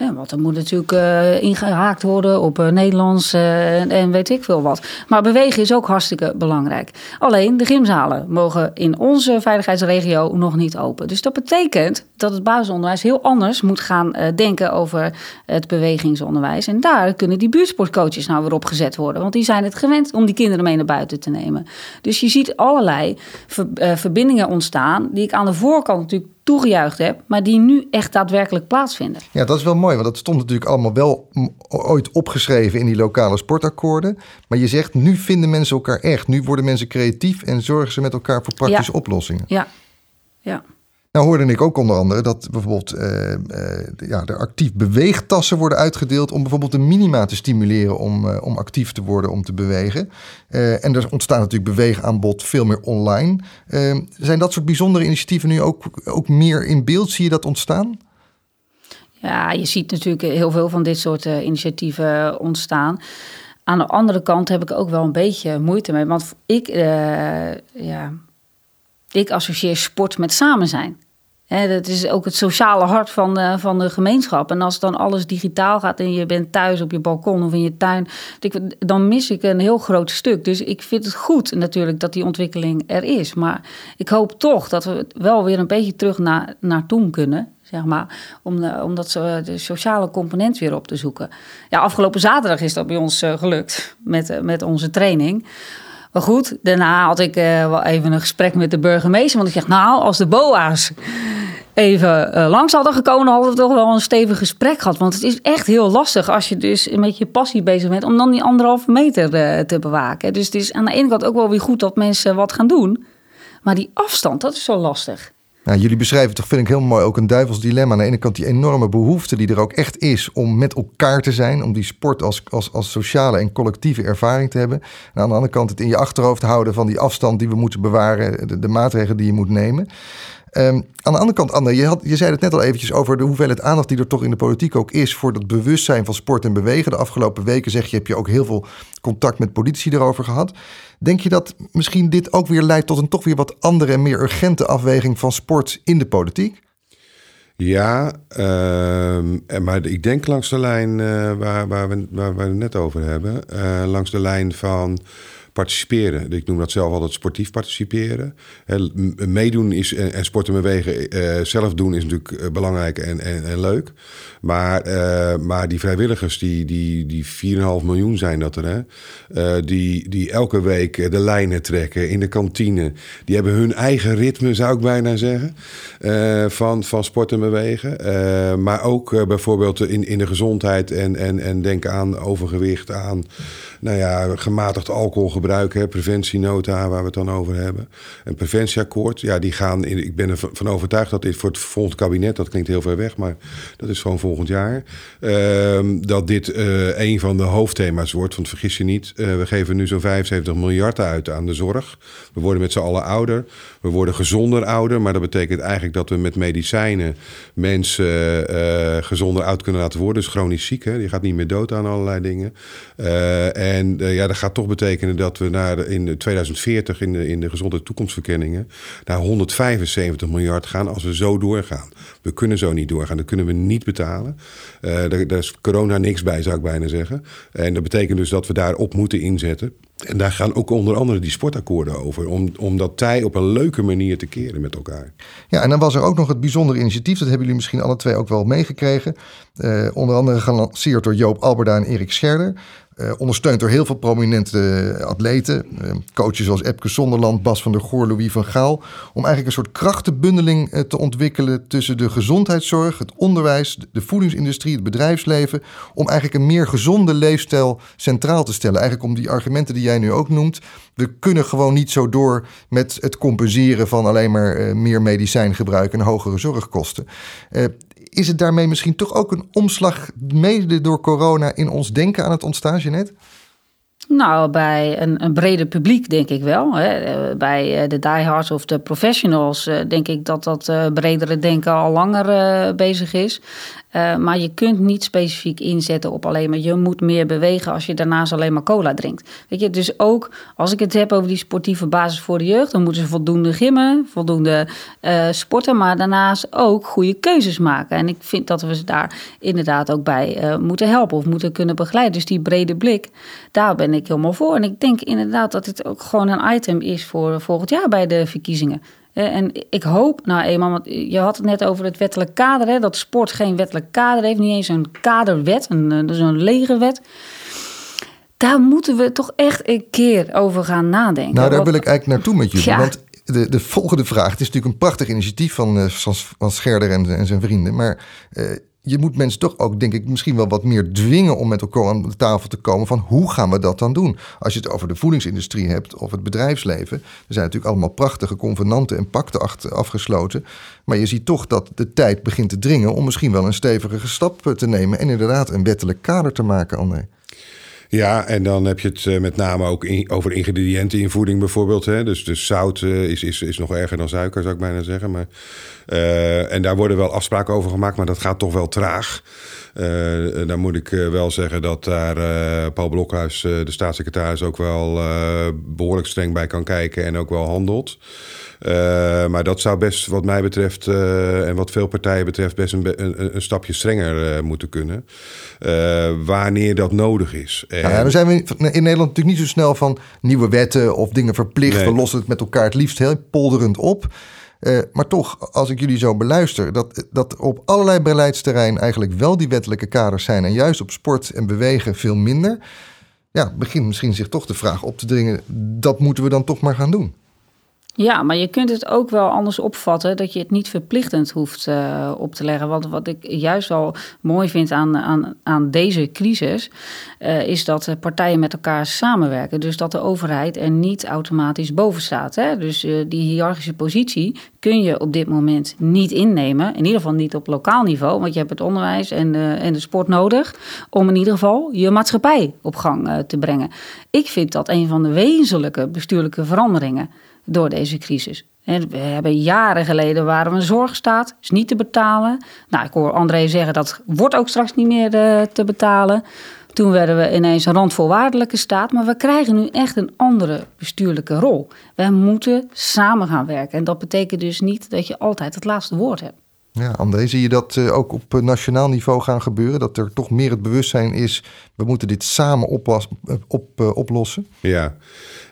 Ja, want er moet natuurlijk uh, ingehaakt worden op uh, Nederlands uh, en weet ik veel wat. Maar bewegen is ook hartstikke belangrijk. Alleen de gymzalen mogen in onze veiligheidsregio nog niet open. Dus dat betekent dat het basisonderwijs heel anders moet gaan denken over het bewegingsonderwijs. En daar kunnen die buurtsportcoaches nou weer opgezet worden. Want die zijn het gewend om die kinderen mee naar buiten te nemen. Dus je ziet allerlei ver, verbindingen ontstaan die ik aan de voorkant natuurlijk toegejuicht heb, maar die nu echt daadwerkelijk plaatsvinden. Ja, dat is wel mooi, want dat stond natuurlijk allemaal wel ooit opgeschreven in die lokale sportakkoorden. Maar je zegt, nu vinden mensen elkaar echt. Nu worden mensen creatief en zorgen ze met elkaar voor praktische ja. oplossingen. Ja, ja. Nou hoorde ik ook onder andere dat bijvoorbeeld uh, uh, ja, er actief beweegtassen worden uitgedeeld om bijvoorbeeld de minima te stimuleren om, uh, om actief te worden, om te bewegen. en er ontstaat natuurlijk beweegaanbod veel meer online. zijn dat soort bijzondere initiatieven nu ook, ook meer in beeld? Zie je dat ontstaan? Ja, je ziet natuurlijk heel veel van dit soort initiatieven ontstaan. Aan de andere kant heb ik ook wel een beetje moeite mee. Want ik, ja, ik associeer sport met samen zijn. Dat is ook het sociale hart van de, van de gemeenschap. En als dan alles digitaal gaat en je bent thuis op je balkon of in je tuin, dan mis ik een heel groot stuk. Dus ik vind het goed natuurlijk dat die ontwikkeling er is. Maar ik hoop toch dat we wel weer een beetje terug naar, naar toen kunnen. Zeg maar, om, de, om dat, de sociale component weer op te zoeken. Ja, afgelopen zaterdag is dat bij ons uh, gelukt met, met onze training. Maar goed, daarna had ik uh, wel even een gesprek met de burgemeester. Want ik zeg, nou, als de BOA's even uh, langs hadden gekomen, hadden we toch wel een stevig gesprek gehad. Want het is echt heel lastig als je dus met je passie bezig bent om dan die anderhalve meter uh, te bewaken. Dus het is aan de ene kant ook wel weer goed dat mensen wat gaan doen. Maar die afstand, dat is zo lastig. Nou, jullie beschrijven toch, vind ik heel mooi, ook een duivels dilemma. Aan de ene kant die enorme behoefte die er ook echt is om met elkaar te zijn. Om die sport als, als, als sociale en collectieve ervaring te hebben. En aan de andere kant het in je achterhoofd houden van die afstand die we moeten bewaren. De, de maatregelen die je moet nemen. Ehm, aan de andere kant, Anne, je, had, je zei het net al eventjes over de hoeveelheid aandacht die er toch in de politiek ook is voor dat bewustzijn van sport en bewegen. De afgelopen weken zeg je, heb je ook heel veel contact met politici erover gehad. Denk je dat misschien dit ook weer leidt tot een toch weer wat andere en meer urgente afweging van sport in de politiek? Ja, uh, maar ik denk langs de lijn uh, waar, waar, we, waar we het net over hebben. Uh, langs de lijn van participeren. Ik noem dat zelf altijd sportief participeren. meedoen is, en, sporten en bewegen uh, zelf doen is natuurlijk eh, belangrijk en, en, en leuk. Maar, uh, maar die vrijwilligers, die, die, die 4,5 miljoen zijn dat er, hè? Die, die elke week de lijnen trekken in de kantine. Die hebben hun eigen ritme, zou ik bijna zeggen, van, van sport en bewegen. maar ook bijvoorbeeld in, in de gezondheid en, en, en denken aan overgewicht, aan nou ja, gematigd alcoholgebruik, hè, preventienota waar we het dan over hebben. Een preventieakkoord, ja, die gaan, in, ik ben ervan overtuigd dat dit voor het volgende kabinet, dat klinkt heel ver weg, maar dat is gewoon volgend jaar, uh, dat dit uh, een van de hoofdthema's wordt. Want vergis je niet, uh, we geven nu zo'n 75 miljard uit aan de zorg. We worden met z'n allen ouder, we worden gezonder ouder, maar dat betekent eigenlijk dat we met medicijnen mensen uh, gezonder oud kunnen laten worden. Dus chronisch ziek, hè? je gaat niet meer dood aan allerlei dingen. En uh, ja, dat gaat toch betekenen dat we naar in 2040 in de, in de gezonde toekomstverkenningen naar 175 miljard gaan als we zo doorgaan. We kunnen zo niet doorgaan, dat kunnen we niet betalen. Uh, daar, daar is corona niks bij, zou ik bijna zeggen. En dat betekent dus dat we daarop moeten inzetten. En daar gaan ook onder andere die sportakkoorden over. Om, om dat tij op een leuke manier te keren met elkaar. Ja, en dan was er ook nog het bijzondere initiatief. Dat hebben jullie misschien alle twee ook wel meegekregen. Uh, onder andere gelanceerd door Joop Alberda en Erik Scherder. Uh, ondersteund door heel veel prominente atleten. Uh, coaches zoals Epke Zonderland, Bas van der Goor, Louis van Gaal. Om eigenlijk een soort krachtenbundeling te ontwikkelen tussen de gezondheidszorg, het onderwijs, de voedingsindustrie, het bedrijfsleven. Om eigenlijk een meer gezonde leefstijl centraal te stellen. Eigenlijk om die argumenten die jij nu ook noemt. We kunnen gewoon niet zo door met het compenseren van alleen maar meer medicijngebruik en hogere zorgkosten is het daarmee misschien toch ook een omslag, mede door corona, in ons denken aan het ontstaan, Jeanette? Nou, bij een, een breder publiek denk ik wel. Hè. Eh, bij eh, de diehards of de professionals eh, denk ik dat dat bredere denken al langer bezig is. Uh, maar je kunt niet specifiek inzetten op alleen maar je moet meer bewegen als je daarnaast alleen maar cola drinkt. Weet je, dus ook als ik het heb over die sportieve basis voor de jeugd, dan moeten ze voldoende gimmen, voldoende uh, sporten, maar daarnaast ook goede keuzes maken. En ik vind dat we ze daar inderdaad ook bij uh, moeten helpen of moeten kunnen begeleiden. Dus die brede blik, daar ben ik helemaal voor. En ik denk inderdaad dat dit ook gewoon een item is voor volgend jaar bij de verkiezingen. Eh, en ik hoop, nou eenmaal, want je had het net over het wettelijk kader, hè, dat sport geen wettelijk kader heeft, niet eens een kaderwet, een, eh, dus een lege wet. Daar moeten we toch echt een keer over gaan nadenken. Nou, daar wil ik eigenlijk naartoe met jullie. Want de, de volgende vraag, het is natuurlijk een prachtig initiatief van, uh, van Scherder en, en zijn vrienden, maar uh, je moet mensen toch ook, denk ik, misschien wel wat meer dwingen om met elkaar aan de tafel te komen van hoe gaan we dat dan doen? Als je het over de voedingsindustrie hebt of het bedrijfsleven, er zijn natuurlijk allemaal prachtige convenanten en pakten afgesloten. Maar je ziet toch dat de tijd begint te dringen om misschien wel een stevige stap te nemen en inderdaad een wettelijk kader te maken, André. Ja, en dan heb je het uh, met name ook over ingrediënten in voeding bijvoorbeeld. Hè? Dus, dus zout uh, is, is, is nog erger dan suiker, zou ik bijna zeggen. Maar, uh, en daar worden wel afspraken over gemaakt, maar dat gaat toch wel traag. dan moet ik wel zeggen dat daar Paul Blokhuis, de staatssecretaris, ook wel behoorlijk streng bij kan kijken en ook wel handelt. Uh, maar dat zou best, wat mij betreft uh, en wat veel partijen betreft, best een, een, een stapje strenger uh, moeten kunnen. wanneer dat nodig is. En... Nou ja, dan zijn we in Nederland natuurlijk niet zo snel van nieuwe wetten of dingen verplicht. Nee. We lossen het met elkaar het liefst heel polderend op. maar toch, als ik jullie zo beluister, dat, dat op allerlei beleidsterreinen eigenlijk wel die wettelijke kaders zijn. En juist op sport en bewegen veel minder. Ja, begint misschien zich toch de vraag op te dringen, dat moeten we dan toch maar gaan doen. Ja, maar je kunt het ook wel anders opvatten dat je het niet verplichtend hoeft uh, op te leggen. Want wat ik juist wel mooi vind aan, aan, aan deze crisis, uh, is dat partijen met elkaar samenwerken. Dus dat de overheid er niet automatisch boven staat. Hè? Dus uh, die hiërarchische positie kun je op dit moment niet innemen. In ieder geval niet op lokaal niveau, want je hebt het onderwijs en, en de sport nodig om in ieder geval je maatschappij op gang te brengen. Ik vind dat een van de wezenlijke bestuurlijke veranderingen door deze crisis. We hebben jaren geleden waren we een zorgstaat, is niet te betalen. Nou, ik hoor André zeggen dat wordt ook straks niet meer eh, te betalen. Toen werden we ineens een randvoorwaardelijke staat, maar we krijgen nu echt een andere bestuurlijke rol. We moeten samen gaan werken en dat betekent dus niet dat je altijd het laatste woord hebt. Ja, André, zie je dat uh, ook op nationaal niveau gaan gebeuren? Dat er toch meer het bewustzijn is, we moeten dit samen oplas, op, oplossen? Ja,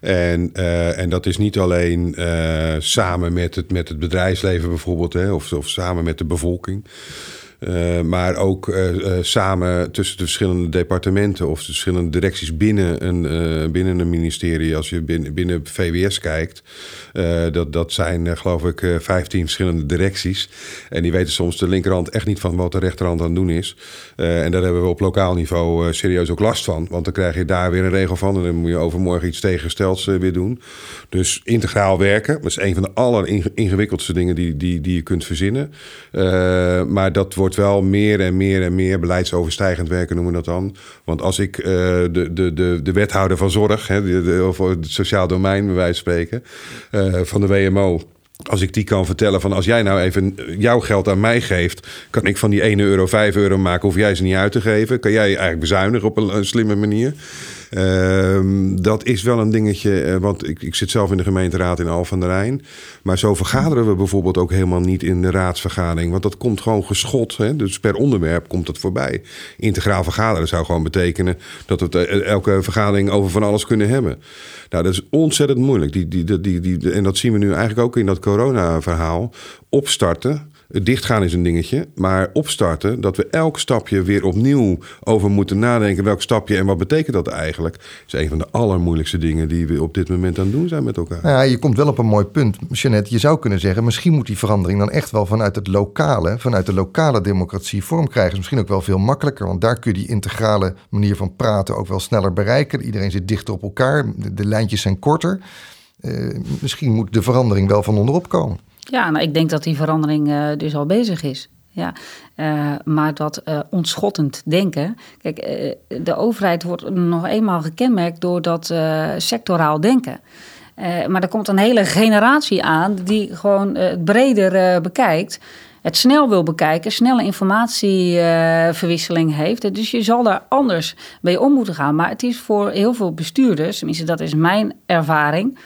en, en dat is niet alleen samen met het, met het bedrijfsleven bijvoorbeeld, hè, of, of samen met de bevolking. Uh, maar ook uh, uh, samen tussen de verschillende departementen of de verschillende directies binnen een, binnen een ministerie. Als je binnen, binnen VWS kijkt, dat, dat zijn geloof ik 15 verschillende directies. En die weten soms de linkerhand echt niet van wat de rechterhand aan het doen is. en daar hebben we op lokaal niveau serieus ook last van. Want dan krijg je daar weer een regel van en dan moet je overmorgen iets tegenstelds weer doen. Dus integraal werken, dat is een van de alleringewikkeldste dingen die, die, die je kunt verzinnen. maar dat wordt wordt wel meer en meer en meer beleidsoverstijgend werken, noemen we dat dan. Want als ik uh, de, de, de, de wethouder van zorg, hè, de, of het sociaal domein, bij wijze van spreken, uh, van de WMO. Als ik die kan vertellen van als jij nou even jouw geld aan mij geeft, kan ik van die 1 euro 5 euro maken, hoef jij ze niet uit te geven. Kan jij eigenlijk bezuinigen op een slimme manier. Ehm, dat is wel een dingetje, uh, want ik, ik zit zelf in de gemeenteraad in Al van der Rijn. Maar zo vergaderen we bijvoorbeeld ook helemaal niet in de raadsvergadering. Want dat komt gewoon geschot. Hè? Dus per onderwerp komt het voorbij. Integraal vergaderen zou gewoon betekenen dat we uh, elke vergadering over van alles kunnen hebben. Nou, dat is ontzettend moeilijk. Die, die, die, die, en dat zien we nu eigenlijk ook in dat corona-verhaal. Opstarten Dichtgaan is een dingetje, maar opstarten, dat we elk stapje weer opnieuw over moeten nadenken. Welk stapje en wat betekent dat eigenlijk? Is een van de allermoeilijkste dingen die we op dit moment aan het doen zijn met elkaar. Nou ja, je komt wel op een mooi punt, Jeannette. Je zou kunnen zeggen, misschien moet die verandering dan echt wel vanuit het lokale, vanuit de lokale democratie vorm krijgen. Is misschien ook wel veel makkelijker, want daar kun je die integrale manier van praten ook wel sneller bereiken. Iedereen zit dichter op elkaar, de, lijntjes zijn korter. Uh, misschien moet de verandering wel van onderop komen. Ja, nou, ik denk dat die verandering uh, dus al bezig is. Ja, uh, maar dat uh, ontschottend denken. Kijk, de overheid wordt nog eenmaal gekenmerkt door dat sectoraal denken. maar er komt een hele generatie aan die gewoon het breder bekijkt het snel wil bekijken, snelle informatieverwisseling heeft. Dus je zal daar anders mee om moeten gaan. Maar het is voor heel veel bestuurders, tenminste dat is mijn ervaring,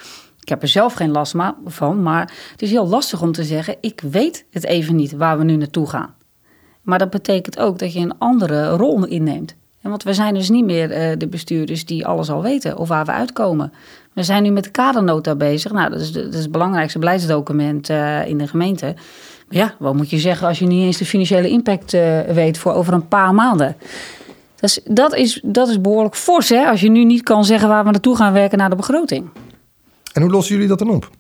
ik heb er zelf geen last van, maar het is heel lastig om te zeggen: ik weet het even niet waar we nu naartoe gaan. Maar dat betekent ook dat je een andere rol inneemt. Want we zijn dus niet meer uh, de bestuurders die alles al weten of waar we uitkomen. We zijn nu met de kadernota bezig. Nou, dat is, is het belangrijkste beleidsdocument uh, in de gemeente. Maar ja, wat moet je zeggen als je niet eens de financiële impact uh, weet voor over een paar maanden? Dus dat is, dat is behoorlijk fors, hè, als je nu niet kan zeggen waar we naartoe gaan werken naar de begroting. En hoe lossen jullie dat dan op?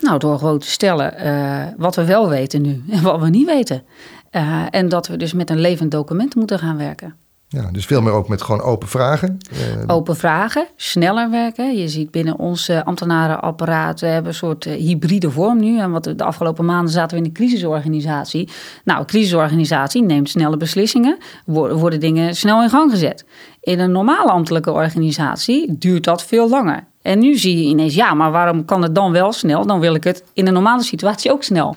Nou, door gewoon te stellen uh, wat we wel weten nu en wat we niet weten. Uh, en dat we dus met een levend document moeten gaan werken. Ja, dus veel meer ook met gewoon open vragen. Uh, open vragen, sneller werken. Je ziet binnen ons ambtenarenapparaat, we hebben een soort hybride vorm nu. En wat de afgelopen maanden zaten we in de crisisorganisatie. Nou, een crisisorganisatie neemt snelle beslissingen, worden, worden dingen snel in gang gezet. In een normale ambtelijke organisatie duurt dat veel langer. En nu zie je ineens, ja, maar waarom kan het dan wel snel? Dan wil ik het in een normale situatie ook snel.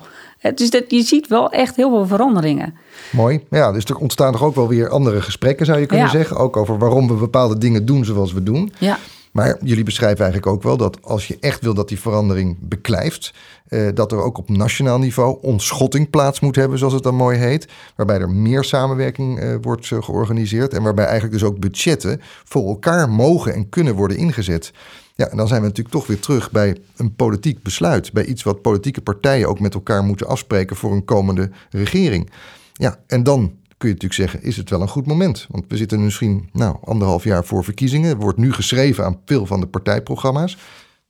Dus dat, je ziet wel echt heel veel veranderingen. Mooi. Ja, dus er ontstaan toch ook wel weer andere gesprekken, zou je kunnen zeggen. Ook over waarom we bepaalde dingen doen zoals we doen. Ja. Maar jullie beschrijven eigenlijk ook wel dat als je echt wil dat die verandering beklijft, eh, dat er ook op nationaal niveau ontschotting plaats moet hebben, zoals het dan mooi heet. Waarbij er meer samenwerking eh, wordt uh, georganiseerd en waarbij eigenlijk dus ook budgetten voor elkaar mogen en kunnen worden ingezet. Ja, en dan zijn we natuurlijk toch weer terug bij een politiek besluit. Bij iets wat politieke partijen ook met elkaar moeten afspreken voor een komende regering. Ja, en dan kun je natuurlijk zeggen, is het wel een goed moment? Want we zitten misschien nou, anderhalf jaar voor verkiezingen. Er wordt nu geschreven aan veel van de partijprogramma's.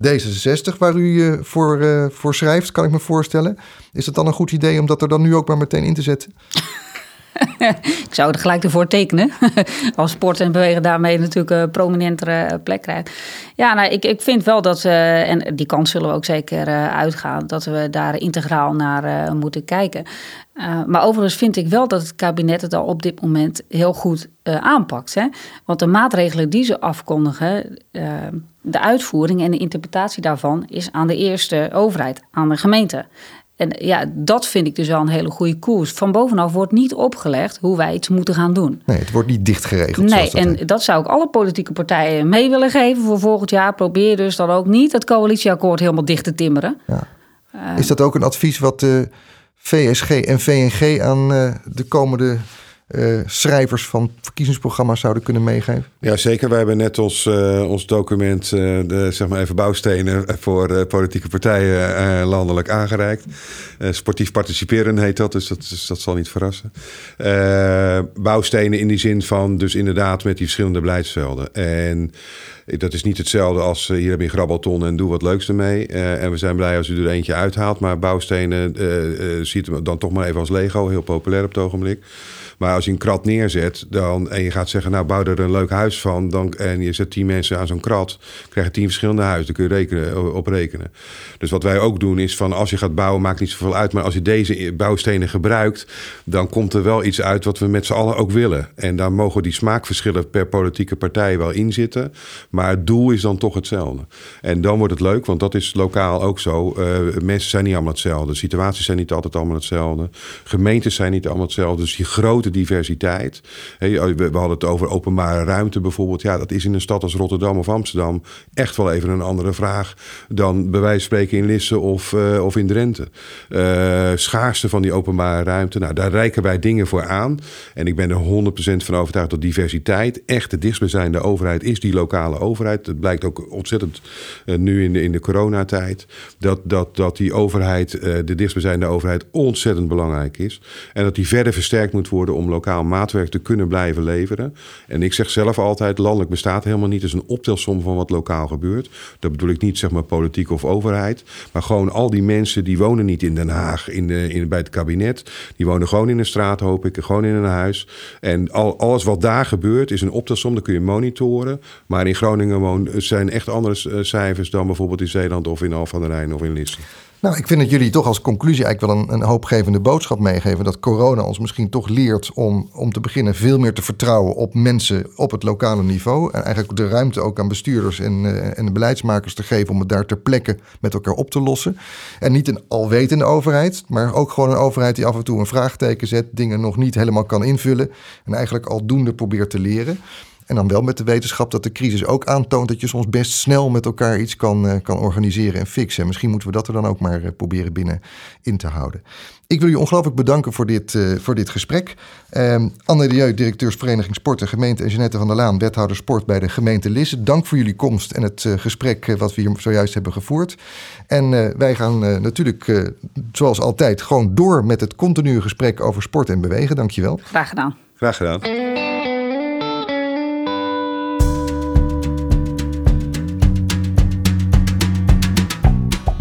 D66 waar u uh, voor, uh, voor schrijft, kan ik me voorstellen. Is het dan een goed idee om dat er dan nu ook maar meteen in te zetten? ik zou er gelijk ervoor tekenen. Als sport en bewegen daarmee natuurlijk een prominentere plek krijgt. Ja, nou, ik, ik vind wel dat, uh, en die kans zullen we ook zeker uitgaan, dat we daar integraal naar moeten kijken. Maar overigens vind ik wel dat het kabinet het al op dit moment heel goed aanpakt. Hè? Want de maatregelen die ze afkondigen, de uitvoering en de interpretatie daarvan is aan de eerste overheid, aan de gemeente. En ja, dat vind ik dus wel een hele goede koers. Van bovenaf wordt niet opgelegd hoe wij het moeten gaan doen. Nee, het wordt niet dichtgeregeld. Nee, en dat zou ik alle politieke partijen mee willen geven voor volgend jaar. Probeer dus dan ook niet het coalitieakkoord helemaal dicht te timmeren. Ja. Is dat ook een advies wat de VSG en VNG aan uh, de komende uh, schrijvers van verkiezingsprogramma's zouden kunnen meegeven? Ja, zeker. Wij hebben net ons, uh, ons document, uh, de, zeg maar even bouwstenen voor politieke partijen landelijk aangereikt. sportief participeren heet dat, dus dat, dat zal niet verrassen. bouwstenen in die zin van dus inderdaad met die verschillende beleidsvelden. En dat is niet hetzelfde als hier heb je grabbelton en doe wat leuks ermee. en we zijn blij als u er eentje uithaalt. Maar bouwstenen ziet dan toch maar even als Lego, heel populair op het ogenblik. Maar als je een krat neerzet dan, en je gaat zeggen, nou bouw er een leuk huis van. Dan, en je zet tien mensen aan zo'n krat, krijg je tien verschillende huizen. Daar kun je rekenen, op rekenen. Dus wat wij ook doen is van als je gaat bouwen, maakt niet zoveel uit. Maar als je deze bouwstenen gebruikt, dan komt er wel iets uit wat we met z'n allen ook willen. En daar mogen die smaakverschillen per politieke partij wel in zitten. Maar het doel is dan toch hetzelfde. En dan wordt het leuk, want dat is lokaal ook zo. Uh, mensen zijn niet allemaal hetzelfde. Situaties zijn niet altijd allemaal hetzelfde. Gemeentes zijn niet allemaal hetzelfde. Dus die grote diversiteit. we hadden het over openbare ruimte bijvoorbeeld. Ja, dat is in een stad als Rotterdam of Amsterdam echt wel even een andere vraag dan bij wijze van spreken in Lisse of, uh, of in Drenthe. Uh, schaarste van die openbare ruimte. Nou, daar reiken wij dingen voor aan. En ik ben er 100% van overtuigd dat diversiteit echt de dichtstbijzijnde overheid is, die lokale overheid. Dat blijkt ook ontzettend uh, nu in de, in de coronatijd. Dat, dat, dat die overheid, de dichtstbijzijnde overheid, ontzettend belangrijk is. En dat die verder versterkt moet worden om lokaal maatwerk te kunnen blijven leveren. En ik zeg zelf altijd, landelijk bestaat helemaal niet. Is een optelsom van wat lokaal gebeurt. Dat bedoel ik niet zeg maar politiek of overheid. Maar gewoon al die mensen die wonen niet in Den Haag in de, in, bij het kabinet. Die wonen gewoon in een straat, hoop ik, gewoon in een huis. En al, alles wat daar gebeurt is een optelsom. Dat kun je monitoren. Maar in Groningen woon, zijn echt andere eh, cijfers dan bijvoorbeeld in Zeeland of in Alphen aan de Rijn of in Lisse. Nou, ik vind dat jullie toch als conclusie eigenlijk wel een, een hoopgevende boodschap meegeven. Dat corona ons misschien toch leert om, om te beginnen veel meer te vertrouwen op mensen op het lokale niveau. En eigenlijk de ruimte ook aan bestuurders en, uh, en de beleidsmakers te geven om het daar ter plekke met elkaar op te lossen. En niet een alwetende overheid, maar ook gewoon een overheid die af en toe een vraagteken zet, dingen nog niet helemaal kan invullen. En eigenlijk aldoende probeert te leren. En dan wel met de wetenschap dat de crisis ook aantoont dat je soms best snel met elkaar iets kan, uh, kan organiseren en fixen. Misschien moeten we dat er dan ook maar uh, proberen binnen in te houden. Ik wil je ongelooflijk bedanken voor dit, uh, voor dit gesprek. Um, Anne de Jeugd, directeursvereniging Sport en Gemeente en Jeanette van der Laan, wethouder sport bij de gemeente Lisse. Dank voor jullie komst en het gesprek wat we hier zojuist hebben gevoerd. En wij gaan natuurlijk, zoals altijd, gewoon door met het continue gesprek over sport en bewegen. Dankjewel. Graag gedaan. Graag gedaan.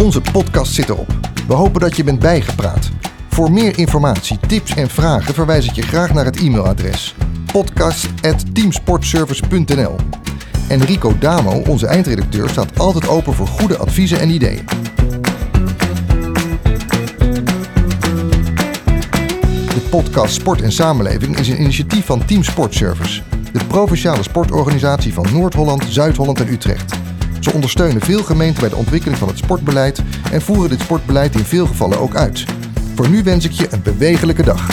Onze podcast zit erop. We hopen dat je bent bijgepraat. Voor meer informatie, tips en vragen verwijs ik je graag naar het e-mailadres podcast.teamsportservice.nl. En Rico Damo, onze eindredacteur, staat altijd open voor goede adviezen en ideeën. De podcast Sport en Samenleving is een initiatief van Team Sportservice, de provinciale sportorganisatie van Noord-Holland, Zuid-Holland en Utrecht. Ze ondersteunen veel gemeenten bij de ontwikkeling van het sportbeleid en voeren dit sportbeleid in veel gevallen ook uit. Voor nu wens ik je een bewegelijke dag.